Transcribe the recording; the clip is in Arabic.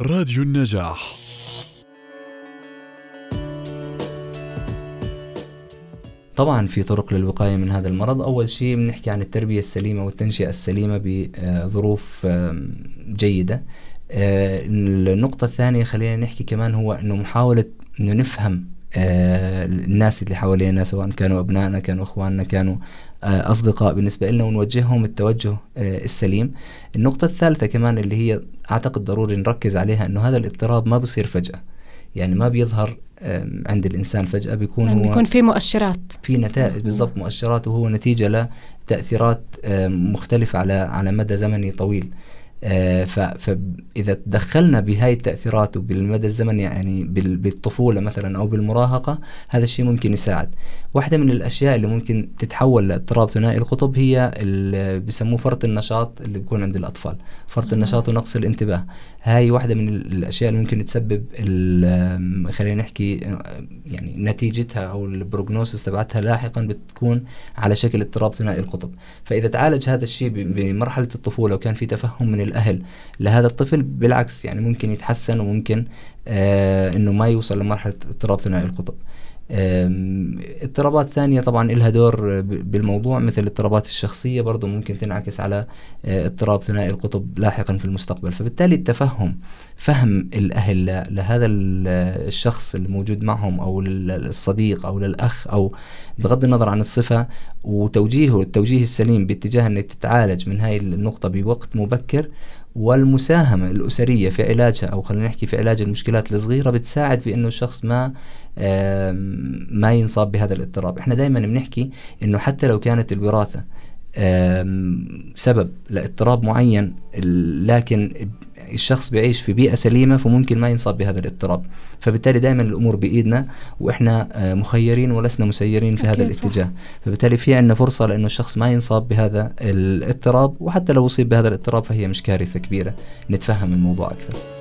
راديو النجاح. طبعا في طرق للوقاية من هذا المرض. أول شيء بنحكي عن التربية السليمة والتنشئة السليمة بظروف جيدة. آه، النقطة الثانية خلينا نحكي كمان هو أنه محاولة أنه نفهم الناس اللي حوالينا سواء كانوا أبنائنا كانوا أخواننا كانوا آه، أصدقاء بالنسبة لنا ونوجههم التوجه السليم. النقطة الثالثة كمان اللي هي أعتقد ضروري نركز عليها أنه هذا الاضطراب ما بصير فجأة. يعني ما بيظهر عند الإنسان فجأة بيكون يعني بيكون في مؤشرات. في نتائج بالضبط مؤشرات وهو نتيجة لتأثيرات مختلفة على على مدى زمني طويل. آه، فإذا تدخلنا بهاي التأثيرات وبالمدى الزمني يعني بالطفولة مثلا أو بالمراهقة هذا الشيء ممكن يساعد. واحدة من الأشياء اللي ممكن تتحول لاضطراب ثنائي القطب هي اللي بسموه فرط النشاط اللي بيكون عند الأطفال فرط النشاط ونقص الانتباه. هاي واحدة من الأشياء اللي ممكن تسبب خلينا نحكي يعني نتيجتها أو البروجنوسيس تبعتها لاحقا بتكون على شكل اضطراب ثنائي القطب. فإذا تعالج هذا الشيء بمرحلة الطفولة وكان في تفهم من الأهل. لهذا الطفل بالعكس يعني ممكن يتحسن وممكن آه إنه ما يوصل لمرحلة اضطراب ثنائي القطب. اضطرابات ثانية طبعا لها دور بالموضوع مثل الاضطرابات الشخصية برضو ممكن تنعكس على آه، اضطراب ثنائي القطب لاحقا في المستقبل. فبالتالي التفهم فهم الأهل لهذا الشخص الموجود معهم أو الصديق أو للأخ أو بغض النظر عن الصفة وتوجيهه التوجيه السليم باتجاه أنك تتعالج من هاي النقطة بوقت مبكر والمساهمة الأسرية في علاجها أو خلينا نحكي في علاج المشكلات الصغيرة بتساعد بأنه الشخص ما ما ينصاب بهذا الاضطراب. إحنا دائما بنحكي أنه حتى لو كانت الوراثة سبب لاضطراب معين لكن الشخص بيعيش في بيئة سليمة فممكن ما ينصاب بهذا الاضطراب. فبالتالي دائما الأمور بإيدنا وإحنا آه، مخيرين ولسنا مسيرين في هذا الاتجاه. صح. فبالتالي في عندنا فرصة لأنه الشخص ما ينصاب بهذا الاضطراب وحتى لو أصيب بهذا الاضطراب فهي مش كارثة كبيرة. نتفهم الموضوع أكثر.